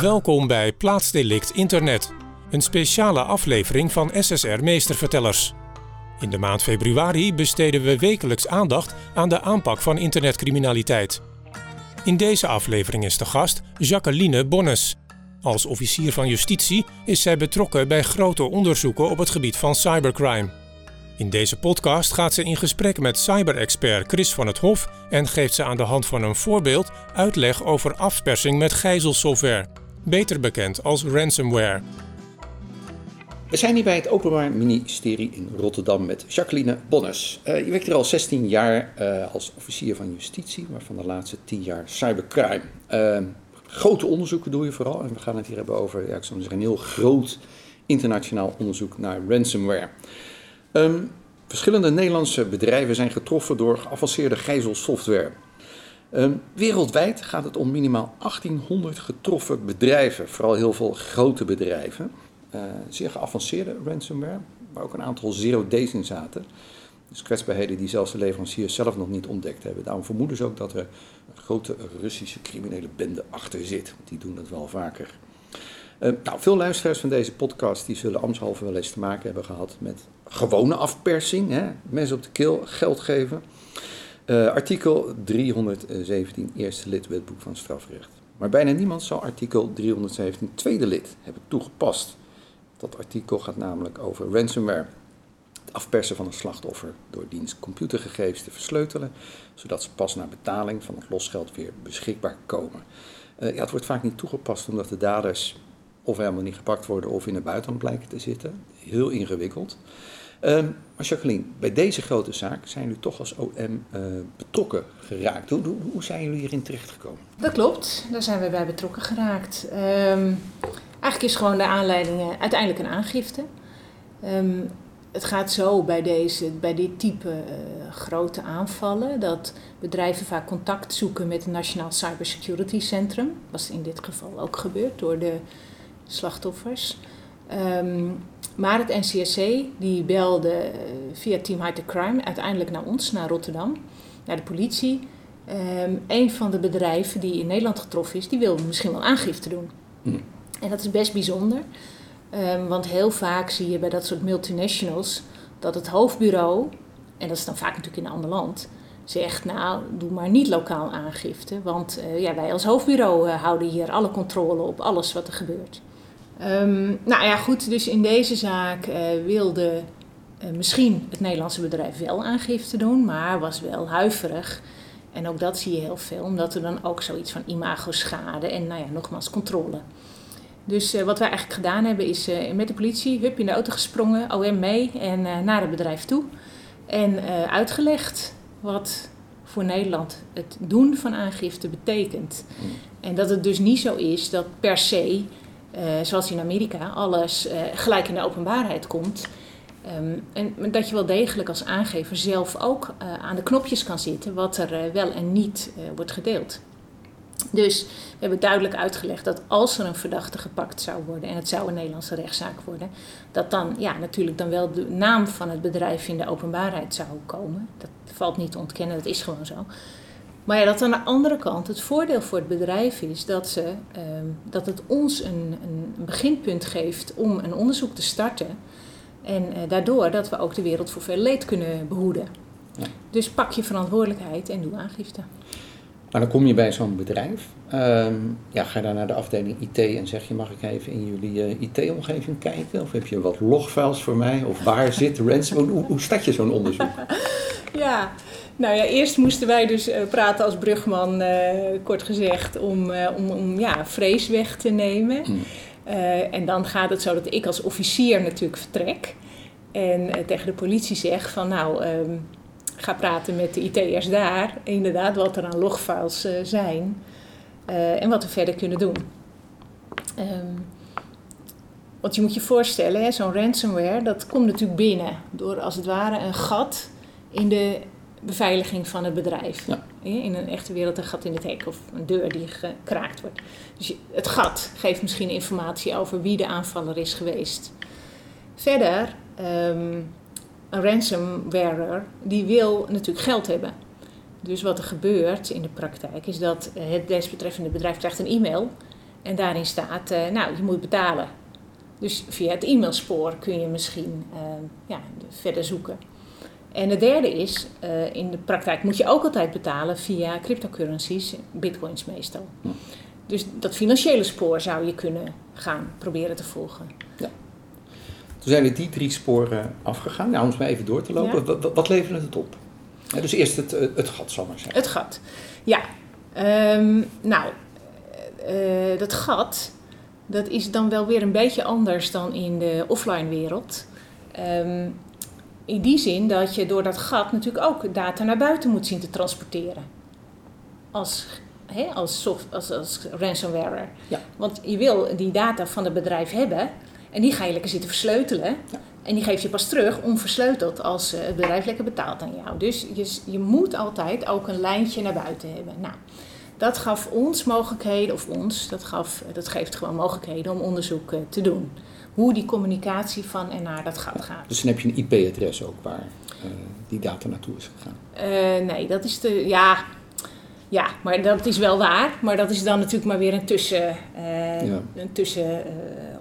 Welkom bij Plaatsdelict Internet, een speciale aflevering van SSR Meestervertellers. In de maand februari besteden we wekelijks aandacht aan de aanpak van internetcriminaliteit. In deze aflevering is de gast Jacqueline Bonnes. Als officier van justitie is zij betrokken bij grote onderzoeken op het gebied van cybercrime. In deze podcast gaat ze in gesprek met cyberexpert Chris van het Hof en geeft ze aan de hand van een voorbeeld uitleg over afpersing met gijzelsoftware, beter bekend als ransomware. We zijn hier bij het Openbaar Ministerie in Rotterdam met Jacqueline Bonnes. Uh, je werkt hier al 16 jaar uh, als officier van justitie, waarvan de laatste 10 jaar cybercrime. Uh, grote onderzoeken doe je vooral en we gaan het hier hebben over ja, ik zou zeggen, een heel groot internationaal onderzoek naar ransomware. Um, verschillende Nederlandse bedrijven zijn getroffen door geavanceerde gijzelsoftware. Um, wereldwijd gaat het om minimaal 1800 getroffen bedrijven, vooral heel veel grote bedrijven. Uh, zeer geavanceerde ransomware, waar ook een aantal zero days in zaten. Dus kwetsbaarheden die zelfs de leveranciers zelf nog niet ontdekt hebben. Daarom vermoeden ze ook dat er een grote Russische criminele bende achter zit. Die doen dat wel vaker. Uh, nou, veel luisteraars van deze podcast die zullen ambtshalve wel eens te maken hebben gehad met gewone afpersing. Hè? Mensen op de keel geld geven. Uh, artikel 317, eerste lid wetboek van strafrecht. Maar bijna niemand zal artikel 317, tweede lid, hebben toegepast. Dat artikel gaat namelijk over ransomware. Het afpersen van een slachtoffer door diens computergegevens te versleutelen, zodat ze pas na betaling van het losgeld weer beschikbaar komen. Uh, ja, het wordt vaak niet toegepast omdat de daders of helemaal niet gepakt worden of in het buitenland blijken te zitten. Heel ingewikkeld. Um, maar Jacqueline, bij deze grote zaak zijn jullie toch als OM uh, betrokken geraakt. Hoe, hoe, zijn jullie hierin terechtgekomen? Dat klopt, daar zijn we bij betrokken geraakt. Um, eigenlijk is gewoon de aanleiding uh, uiteindelijk een aangifte. Um, het gaat zo bij, deze, bij dit type uh, grote aanvallen dat bedrijven vaak contact zoeken met het Nationaal Cybersecurity Centrum. Was in dit geval ook gebeurd door de slachtoffers. Um, maar het NCSC die belde eh, via Team High Crime uiteindelijk naar ons, naar Rotterdam, naar de politie. Um, een van de bedrijven die in Nederland getroffen is, die wilde misschien wel aangifte doen. Mm. En dat is best bijzonder, um, want heel vaak zie je bij dat soort multinationals dat het hoofdbureau, en dat is dan vaak natuurlijk in een ander land, zegt, nou, doe maar niet lokaal aangifte. Want uh, ja, wij als hoofdbureau uh, houden hier alle controle op alles wat er gebeurt. Um, nou ja, goed, dus in deze zaak uh, wilde uh, misschien het Nederlandse bedrijf wel aangifte doen, maar was wel huiverig. En ook dat zie je heel veel, omdat er dan ook zoiets van imago-schade en nou ja, nogmaals controle. Dus uh, wat wij eigenlijk gedaan hebben is met de politie, hup in de auto gesprongen, OM mee en naar het bedrijf toe. En uitgelegd wat voor Nederland het doen van aangifte betekent. Mm. En dat het dus niet zo is dat per se uh, zoals in Amerika, alles uh, gelijk in de openbaarheid komt. Um, en dat je wel degelijk als aangever zelf ook uh, aan de knopjes kan zitten wat er wel en niet wordt gedeeld. Dus we hebben duidelijk uitgelegd dat als er een verdachte gepakt zou worden en het zou een Nederlandse rechtszaak worden, dat dan ja, natuurlijk dan wel de naam van het bedrijf in de openbaarheid zou komen. Dat valt niet te ontkennen, dat is gewoon zo. Maar ja, dat aan de andere kant het voordeel voor het bedrijf is dat, ze, uh, dat het ons een, een, beginpunt geeft om een onderzoek te starten. En uh, daardoor dat we ook de wereld voor veel leed kunnen behoeden. Ja. Dus pak je verantwoordelijkheid en doe aangifte. Maar dan kom je bij zo'n bedrijf. Um, ja, ga je dan naar de afdeling IT en zeg je: mag ik even in jullie uh, IT-omgeving kijken? Of heb je wat logfiles voor mij? Of waar zit ransomware? Hoe, hoe start je zo'n onderzoek? ja, nou ja, eerst moesten wij dus uh, praten als brugman, uh, kort gezegd, om, uh, om, om ja, vrees weg te nemen. Mm. en dan gaat het zo dat ik als officier natuurlijk vertrek. En tegen de politie zeg van nou, um, ga praten met de IT'ers daar. Inderdaad, wat er aan logfiles zijn. en wat we verder kunnen doen. Um, want je moet je voorstellen, zo'n ransomware, dat komt natuurlijk binnen door als het ware een gat in de beveiliging van het bedrijf. Ja. In een echte wereld een gat in het hek of een deur die gekraakt wordt. Dus het gat geeft misschien informatie over wie de aanvaller is geweest. Verder, um, een ransomwearer die wil natuurlijk geld hebben. Dus wat er gebeurt in de praktijk is dat het desbetreffende bedrijf krijgt een e-mail En daarin staat, eh, nou, je moet betalen. Dus via het e-mailspoor kun je misschien eh, ja, verder zoeken. En het derde is, eh, in de praktijk moet je ook altijd betalen via cryptocurrencies, bitcoins meestal. Hm. Dus dat financiële spoor zou je kunnen gaan proberen te volgen. Toen zijn we die drie sporen afgegaan. Nou, om eens maar even door te lopen. Ja. Wat, wat leverde het op? Dus eerst het, eh, het gat, zal ik maar zeggen. Het gat. Ja. Ehm, nou, eh, dat gat, dat is dan wel weer een beetje anders dan in de offline wereld. Ehm, in die zin dat je door dat gat natuurlijk ook data naar buiten moet zien te transporteren. Als, hè, als, soft, als, als ransomware. Ja. Want je wil die data van het bedrijf hebben en die ga je lekker zitten versleutelen. Ja. En die geef je pas terug onversleuteld als eh, het bedrijf lekker betaalt aan jou. Dus je, je moet altijd ook een lijntje naar buiten hebben. Nou, dat gaf ons mogelijkheden, of ons, dat, gaf, dat geeft gewoon mogelijkheden om onderzoek eh, te doen. Hoe die communicatie van en naar dat gat gaat. Dus dan heb je een IP-adres ook waar eh, die data naartoe is gegaan. Eh, nee, dat is de. Ja, ja, maar dat is wel waar. Maar dat is dan natuurlijk maar weer een tussen, eh Ja. een tussen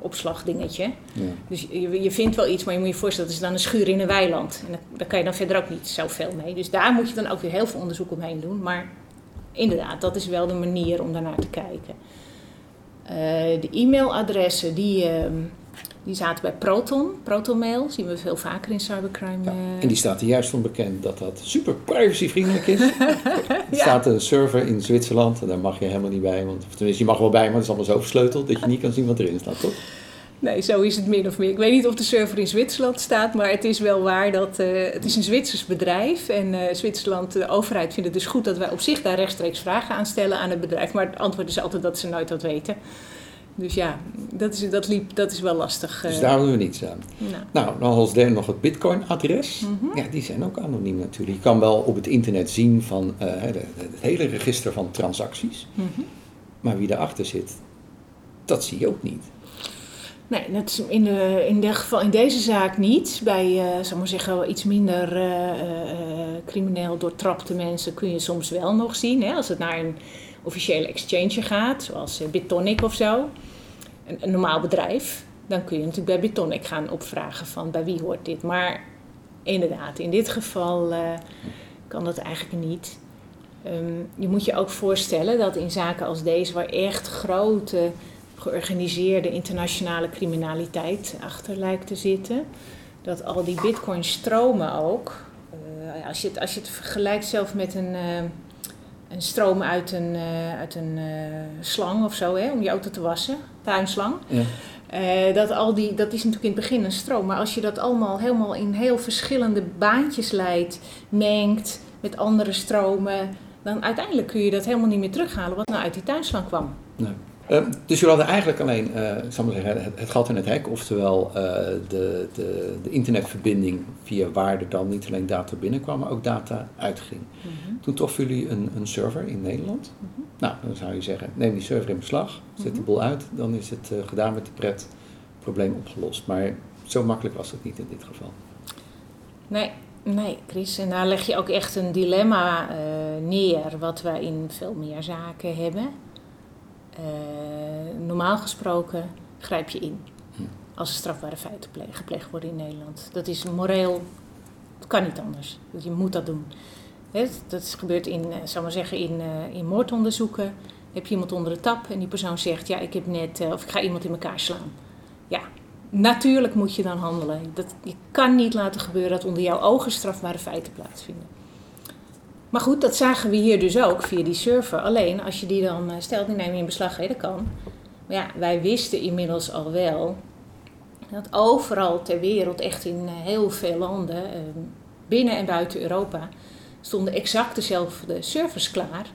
opslagdingetje. Ja. Dus je, je vindt wel iets, maar je moet je voorstellen, dat is dan een schuur in een weiland. En daar- kan je dan verder ook niet zoveel mee. Dus daar moet je dan ook weer heel veel onderzoek omheen doen. Maar inderdaad, dat is wel de manier om daarnaar te kijken. De e-mailadressen, die, ehm, die zaten bij Proton. Protonmail, zien we veel vaker in cybercrime. Ja, eh, En die staat er juist onbekend dat dat super privacyvriendelijk is. Er Ja. staat een server in Zwitserland en daar mag je helemaal niet bij. Want, of tenminste, je mag wel bij, maar het is allemaal zo versleuteld dat je niet kan zien wat erin staat, toch? Nee, zo is het min of meer. Ik weet niet of de server in Zwitserland staat, maar het is wel waar dat eh, het is een Zwitsers bedrijf. En eh, Zwitserland, de overheid vindt het dus goed dat wij op zich daar rechtstreeks vragen aan stellen aan het bedrijf. Maar het antwoord is altijd dat ze nooit wat weten. Dus ja, dat is, dat liep, dat is wel lastig. Dus eh. daar doen we niets aan. nou. Nou, dan als derde nog het Bitcoin-adres. Mhm. Ja, die zijn ook anoniem natuurlijk. Je kan wel op het internet zien van eh, het hele register van transacties. Mhm. Maar wie daarachter zit, dat zie je ook niet. Nee, dat is in, de, in, de geval, in deze zaak niet. Bij, eh zal maar zeggen, iets minder crimineel doortrapte mensen kun je soms wel nog zien. Hè? Als het naar een officiële exchange gaat, zoals eh, Bitonic of zo, een, normaal bedrijf, dan kun je natuurlijk bij Bitonic gaan opvragen van bij wie hoort dit. Maar inderdaad, in dit geval eh, kan dat eigenlijk niet. Ehm, je moet je ook voorstellen dat in zaken als deze, waar echt grote georganiseerde internationale criminaliteit achter lijkt te zitten. Dat al die bitcoin stromen ook. eh, als, je het, als je het vergelijkt zelf met een, een stroom uit een, eh, uit een eh, slang of zo, hè, om je auto te wassen, tuinslang. Ja. Eh, dat, al die, dat is natuurlijk in het begin een stroom. Maar als je dat allemaal helemaal in heel verschillende baantjes leidt, mengt met andere stromen, dan uiteindelijk kun je dat helemaal niet meer terughalen wat nou uit die tuinslang kwam. Nee. Eh, dus jullie hadden eigenlijk alleen, eh, ik zal maar zeggen, het, het gat in het hek, oftewel eh, de, de, de internetverbinding via waar er dan niet alleen data binnenkwam, maar ook data uitging. Toen troffen jullie een, een server in Nederland. Mhm. Nou, dan zou je zeggen, neem die server in beslag, zet de boel uit, dan is het eh, gedaan met de pret, probleem opgelost. Maar zo makkelijk was het niet in dit geval. Nee, nee, Chris. En daar leg je ook echt een dilemma neer, wat wij in veel meer zaken hebben. Normaal gesproken grijp je in Hm. als er strafbare feiten ple- gepleegd worden in Nederland. Dat is moreel, het kan niet anders. Je moet dat doen. Dat gebeurt in, eh, zal ik maar zeggen, in, eh, in moordonderzoeken. Heb je iemand onder de tap en die persoon zegt, ja, ik heb net, eh, of ik ga iemand in elkaar slaan. Ja, Natuurlijk moet je dan handelen. Dat, je kan niet laten gebeuren dat onder jouw ogen strafbare feiten plaatsvinden. Maar goed, dat zagen we hier dus ook via die server. Alleen als je die dan stelt, die neem je in beslag, hè, dat kan. Maar ja, wij wisten inmiddels al wel dat overal ter wereld, echt in eh, heel veel landen, eh, binnen en buiten Europa, stonden exact dezelfde servers klaar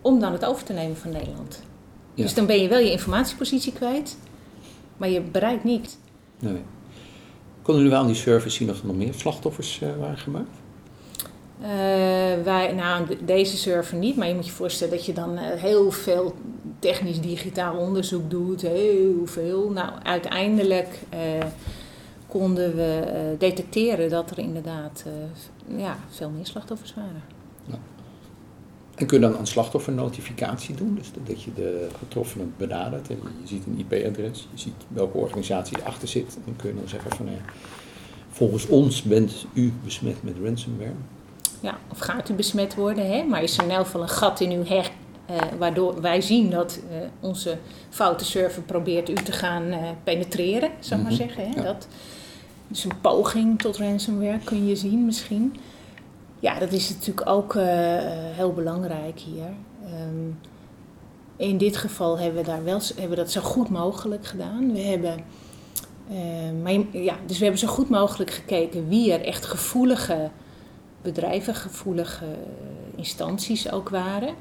om dan het over te nemen van Nederland. Ja. Dus dan ben je wel je informatiepositie kwijt, maar je bereikt niet. Nee. Konden jullie wel aan die servers zien of er nog meer slachtoffers eh, waren gemaakt? Eh, wij, nou, de- deze server niet, maar je moet je voorstellen dat je dan eh, heel veel technisch digitaal onderzoek doet, heel veel. Nou, uiteindelijk eh, konden we detecteren dat er inderdaad ja, veel meer slachtoffers waren. En kun je dan een slachtoffernotificatie doen, dus dat je de getroffenen benadert. En je ziet een IP-adres, je ziet welke organisatie erachter zit. En kun je dan zeggen van, volgens ons bent u besmet met ransomware. Ja, of gaat u besmet worden, hè? maar is er in elk geval een gat in uw hek uh, waardoor wij zien dat uh, onze foute server probeert u te gaan uh, penetreren, zou ik mm -hmm. maar zeggen. Hè? Ja. Dat, dus een poging tot ransomware kun je zien misschien. Ja, dat is natuurlijk ook heel belangrijk hier. Um, in dit geval hebben we, daar wel, hebben we dat zo goed mogelijk gedaan. We hebben, maar, ja, dus we hebben zo goed mogelijk gekeken wie er echt gevoelige bedrijven, gevoelige instanties ook waren.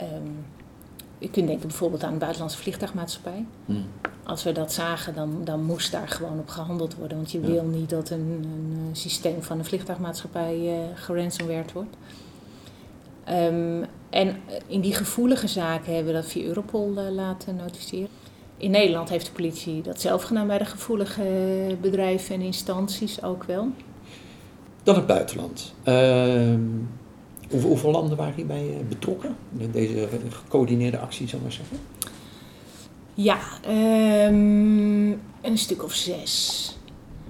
Um, je kunt denken bijvoorbeeld aan de buitenlandse vliegtuigmaatschappij. Hmm. Als we dat zagen, dan, dan moest daar gewoon op gehandeld worden. Want je ja. wil niet dat een, een, systeem van een vliegtuigmaatschappij uh, geransomwerd wordt. Um, en in die gevoelige zaken hebben we dat via Europol uh, laten notificeren. In Nederland heeft de politie dat zelf gedaan bij de gevoelige bedrijven en instanties ook wel. Dan het buitenland. Uh, Hoeveel, landen waren hierbij eh, betrokken? In deze gecoördineerde actie, zou ik maar zeggen? Ja, um, een stuk of zes.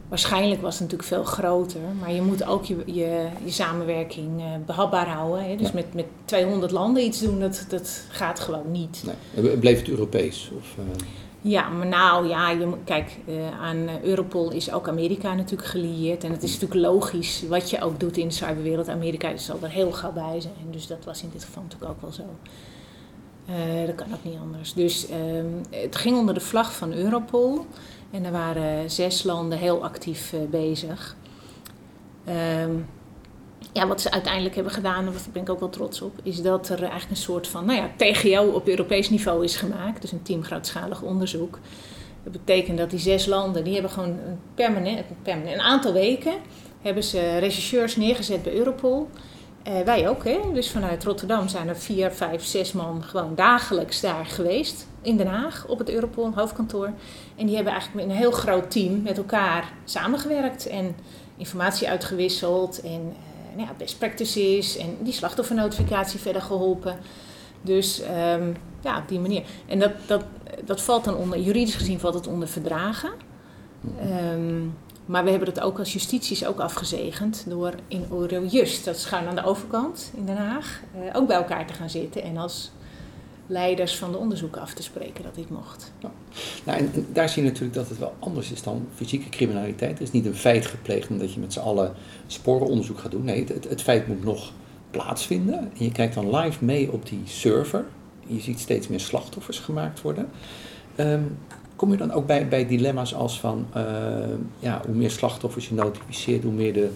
Waarschijnlijk was het natuurlijk veel groter, maar je moet ook je, je, je samenwerking uh, behapbaar houden. Hè? Dus ja. met, met 200 landen iets doen, dat, dat gaat gewoon niet. Nee. Bleef het Europees? Of, uh... Ja, maar nou ja, je, kijk, uh, aan Europol is ook Amerika natuurlijk gelieerd. En het is natuurlijk logisch wat je ook doet in de cyberwereld. Amerika zal er heel gauw bij zijn. Dus dat was in dit geval natuurlijk ook wel zo. Uh, dat kan ook niet anders. Dus um, het ging onder de vlag van Europol. En er waren zes landen heel actief bezig. Um, ja, wat ze uiteindelijk hebben gedaan, en daar ben ik ook wel trots op, is dat er eigenlijk een soort van nou ja, TGO op Europees niveau is gemaakt. Dus een team grootschalig onderzoek. Dat betekent dat die zes landen, die hebben gewoon een permanent, een aantal weken, hebben ze rechercheurs neergezet bij Europol. Uh, wij ook, hè? dus vanuit Rotterdam zijn er vier, vijf, zes man gewoon dagelijks daar geweest. In Den Haag, op het Europol hoofdkantoor. En die hebben eigenlijk met een heel groot team met elkaar samengewerkt en informatie uitgewisseld. En uh, nou ja, best practices en die slachtoffernotificatie verder geholpen. Dus um, ja, op die manier. En dat, dat, dat valt dan onder, juridisch gezien valt het onder verdragen. Um, maar we hebben het ook als justities ook afgezegend door in Eurojust, dat schuin aan de overkant in Den Haag, uh, ook bij elkaar te gaan zitten en als leiders van de onderzoeken af te spreken dat dit mocht. Nou, en, daar zie je natuurlijk dat het wel anders is dan fysieke criminaliteit. Het is niet een feit gepleegd omdat je met z'n allen sporenonderzoek gaat doen. Nee, het, het, feit moet nog plaatsvinden. En je kijkt dan live mee op die server. Je ziet steeds meer slachtoffers gemaakt worden. Um, kom je dan ook bij, bij dilemma's als van, uh, ja, hoe meer slachtoffers je notificeert, hoe meer de,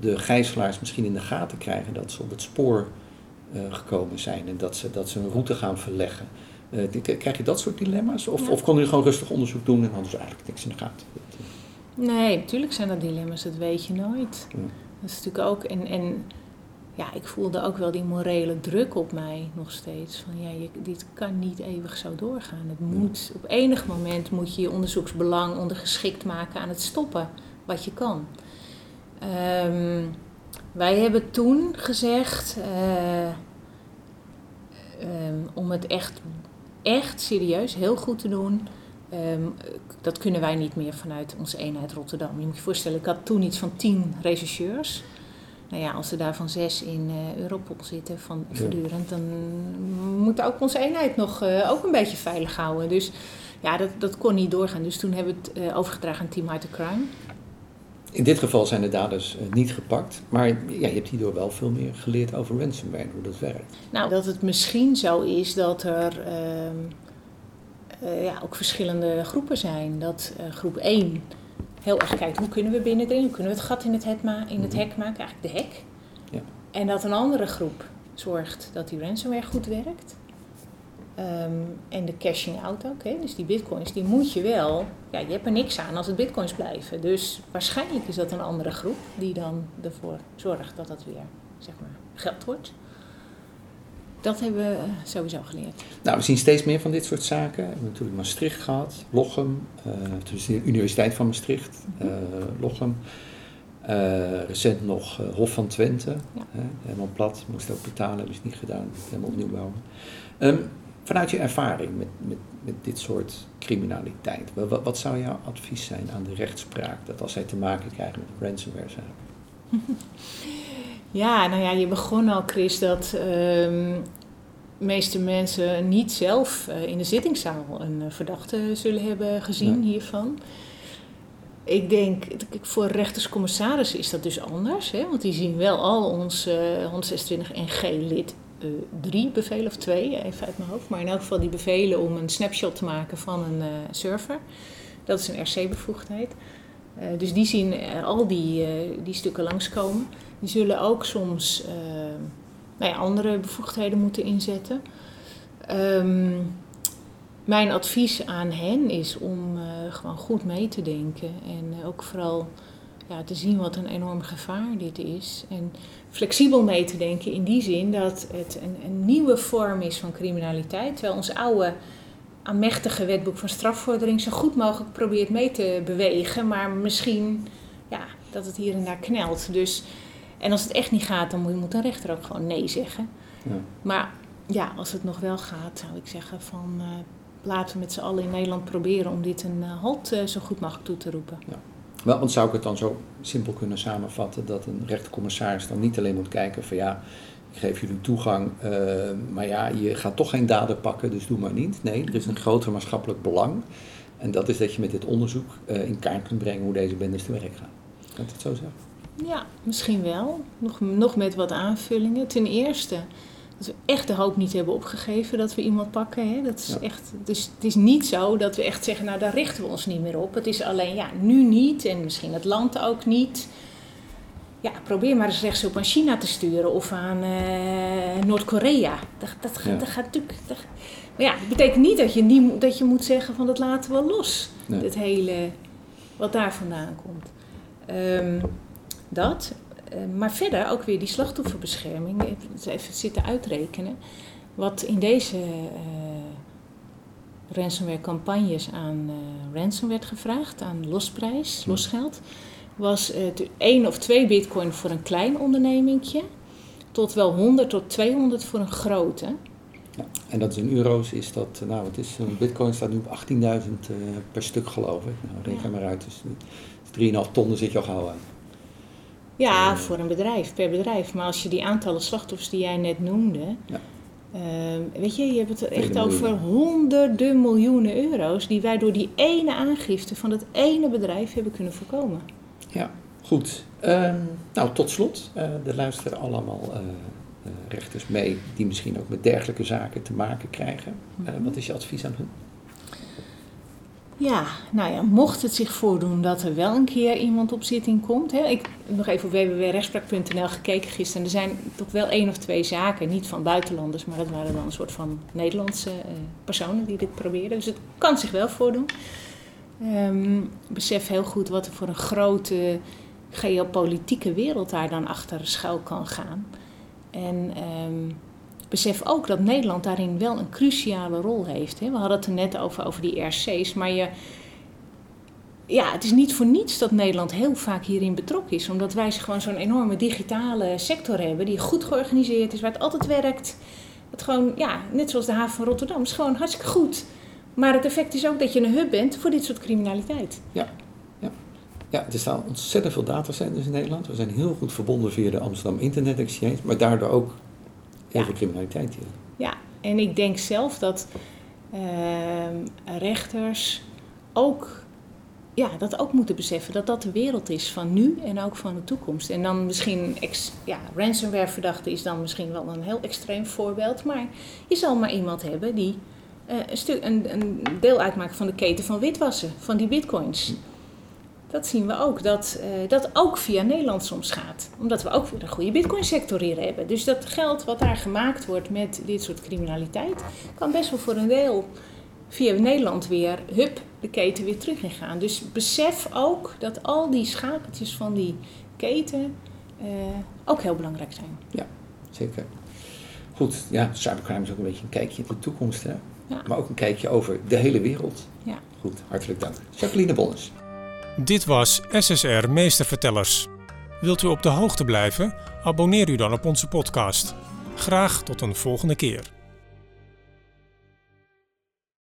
de gijzelaars misschien in de gaten krijgen dat ze op het spoor gekomen zijn en dat ze, dat ze een route gaan verleggen. Uh, krijg je dat soort dilemma's? Of, ja. of konden jullie gewoon rustig onderzoek doen en hadden ze eigenlijk niks in de gaten? Nee, natuurlijk zijn dat dilemma's, dat weet je nooit. Ja. Dat is natuurlijk ook. En, en ja, ik voelde ook wel die morele druk op mij nog steeds. Van ja, je, dit kan niet eeuwig zo doorgaan. Het moet, op enig moment moet je je onderzoeksbelang ondergeschikt maken aan het stoppen wat je kan. Um, wij hebben toen gezegd, uh, um, om het echt, echt serieus, heel goed te doen, um, dat kunnen wij niet meer vanuit onze eenheid Rotterdam. Je moet je voorstellen, ik had toen iets van tien rechercheurs. Nou ja, als er daarvan zes in uh, Europol zitten van voortdurend, dan moet ook onze eenheid nog uh, ook een beetje veilig houden. Dus ja, dat, dat kon niet doorgaan. Dus toen hebben we het uh, overgedragen aan Team Hard Crime. In dit geval zijn de daders uh, niet gepakt, maar ja, je hebt hierdoor wel veel meer geleerd over ransomware, hoe dat werkt. Nou, dat het misschien zo is dat er uh, uh, ja, ook verschillende groepen zijn. Dat groep 1 heel erg kijkt hoe kunnen we binnendringen, hoe kunnen we het gat in het, ma in het mm -hmm. hek maken, eigenlijk de hek. Ja. En dat een andere groep zorgt dat die ransomware goed werkt. Um, en de cashing out ook. Hè? Dus die bitcoins, die moet je wel. Ja, je hebt er niks aan als het bitcoins blijven. Dus waarschijnlijk is dat een andere groep die dan ervoor zorgt dat dat weer zeg maar, geld wordt. Dat hebben we sowieso geleerd. Nou, we zien steeds meer van dit soort zaken. We hebben natuurlijk Maastricht gehad, Lochem, uh, dus de Universiteit van Maastricht, uh, Lochem. Uh, recent nog Hof van Twente, Ja. helemaal plat, moest ook betalen, hebben ze niet gedaan, helemaal opnieuw bouwen. Ehm, vanuit je ervaring met, met, met dit soort criminaliteit, wa- wa- wat, zou jouw advies zijn aan de rechtspraak, dat als zij te maken krijgen met ransomware zaken? Ja, nou ja, je begon al, Chris, dat ehm, de meeste mensen niet zelf eh, in de zittingszaal een eh, verdachte zullen hebben gezien Nee. hiervan. Ik denk, voor rechterscommissarissen is dat dus anders, hè, want die zien wel al ons eh 126 NG-lid 3 bevelen, of 2, even uit mijn hoofd, maar in elk geval die bevelen om een snapshot te maken van een eh, server. Dat is een RC-bevoegdheid. Eh, dus die zien eh, al die, eh, die stukken langskomen. Die zullen ook soms eh, nou ja, andere bevoegdheden moeten inzetten. Ehm, mijn advies aan hen is om eh, gewoon goed mee te denken. En eh, ook vooral ja, te zien wat een enorm gevaar dit is. En flexibel mee te denken in die zin dat het een, een nieuwe vorm is van criminaliteit. Terwijl ons oude aanmächtige wetboek van strafvordering zo goed mogelijk probeert mee te bewegen. Maar misschien ja, dat het hier en daar knelt. Dus, en als het echt niet gaat, dan moet, moet een rechter ook gewoon nee zeggen. Ja. Maar ja, als het nog wel gaat, zou ik zeggen van eh, laten we met z'n allen in Nederland proberen om dit een eh, halt eh, zo goed mogelijk toe te roepen. Wel, want zou ik het dan zo simpel kunnen samenvatten dat een rechtercommissaris dan niet alleen moet kijken van ja, ik geef jullie toegang, eh, maar ja, je gaat toch geen daden pakken, dus doe maar niet. Nee, er is een groter maatschappelijk belang. En dat is dat je met dit onderzoek eh, in kaart kunt brengen hoe deze bendes te werk gaan. Kan ik het zo zeggen? Ja, misschien wel. Nog, nog met wat aanvullingen. Ten eerste dat we echt de hoop niet hebben opgegeven dat we iemand pakken. Hè. Dat is Ja. echt, dus het is niet zo dat we echt zeggen, nou daar richten we ons niet meer op. Het is alleen, ja, nu niet en misschien het land ook niet. Ja, probeer maar eens rechts op aan China te sturen of aan eh, Noord-Korea. Dat, dat, Ja. dat gaat natuurlijk... dat- maar ja, het betekent niet dat je, niet moet- dat je moet zeggen van dat laten we los. Nee. Het hele, wat daar vandaan komt. Ehm, dat. Eh, maar verder ook weer die slachtofferbescherming. Heb het even zitten uitrekenen. Wat in deze eh ransomware campagnes aan eh ransom werd gevraagd, aan losprijs, losgeld, was het één of twee bitcoin voor een klein ondernemingje, tot wel 100 tot 200 voor een grote. Ja. En dat is in euro's, is dat, eh, nou het is, een bitcoin staat nu op 18.000 eh, per stuk geloof ik. Nou, reken Ja. maar uit, dus 3,5 ton, zit je al gauw aan. Ja, Eh. voor een bedrijf, per bedrijf. Maar als je die aantallen slachtoffers die jij net noemde. Ja. ehm, weet je, je hebt het echt over honderden miljoenen euro's. die wij door die ene aangifte van dat ene bedrijf hebben kunnen voorkomen. Ja, goed. Ehm, nou, tot slot, eh er luisteren allemaal eh, rechters mee die misschien ook met dergelijke zaken te maken krijgen. Mhm. wat is je advies aan hun? Ja, nou ja, mocht het zich voordoen dat er wel een keer iemand op zitting komt. Hè, ik heb nog even op www.rechtspraak.nl gekeken gisteren. Er zijn toch wel één of twee zaken, niet van buitenlanders, maar dat waren dan een soort van Nederlandse eh, personen die dit probeerden. Dus het kan zich wel voordoen. Ehm, besef heel goed wat er voor een grote geopolitieke wereld daar dan achter schuil kan gaan. En ehm, besef ook dat Nederland daarin wel een cruciale rol heeft. Hè. We hadden het er net over, over die RC's, maar je, ja, het is niet voor niets dat Nederland heel vaak hierin betrokken is. Omdat wij gewoon zo'n enorme digitale sector hebben die goed georganiseerd is, waar het altijd werkt. Het gewoon, ja, net zoals de haven van Rotterdam, is gewoon hartstikke goed. Maar het effect is ook dat je een hub bent voor dit soort criminaliteit. Ja, er staan ontzettend veel datacenters in Nederland. We zijn heel goed verbonden via de Amsterdam Internet Exchange, maar daardoor ook Ja. criminaliteit hier. Ja, en ik denk zelf dat ehm, rechters ook, ja, dat ook moeten beseffen. Dat dat de wereld is van nu en ook van de toekomst. En dan misschien, ex, ja, ransomware verdachte is dan misschien wel een heel extreem voorbeeld. Maar je zal maar iemand hebben die eh, een, stuk, een, een deel uitmaakt van de keten van witwassen, van die bitcoins. Dat zien we ook, dat eh, dat ook via Nederland soms gaat. Omdat we ook weer een goede bitcoinsector hier hebben. Dus dat geld wat daar gemaakt wordt met dit soort criminaliteit... kan best wel voor een deel via Nederland weer, hup, de keten weer terug ingaan. Dus besef ook dat al die schakeltjes van die keten eh, ook heel belangrijk zijn. Zeker. Goed, ja, cybercrime is ook een beetje een kijkje in de toekomst, hè? Ja. maar ook een kijkje over de hele wereld. Ja. Goed, hartelijk dank. Jacqueline Bonnes. Dit was SSR Meestervertellers. Wilt u op de hoogte blijven? Abonneer u dan op onze podcast. Graag tot een volgende keer.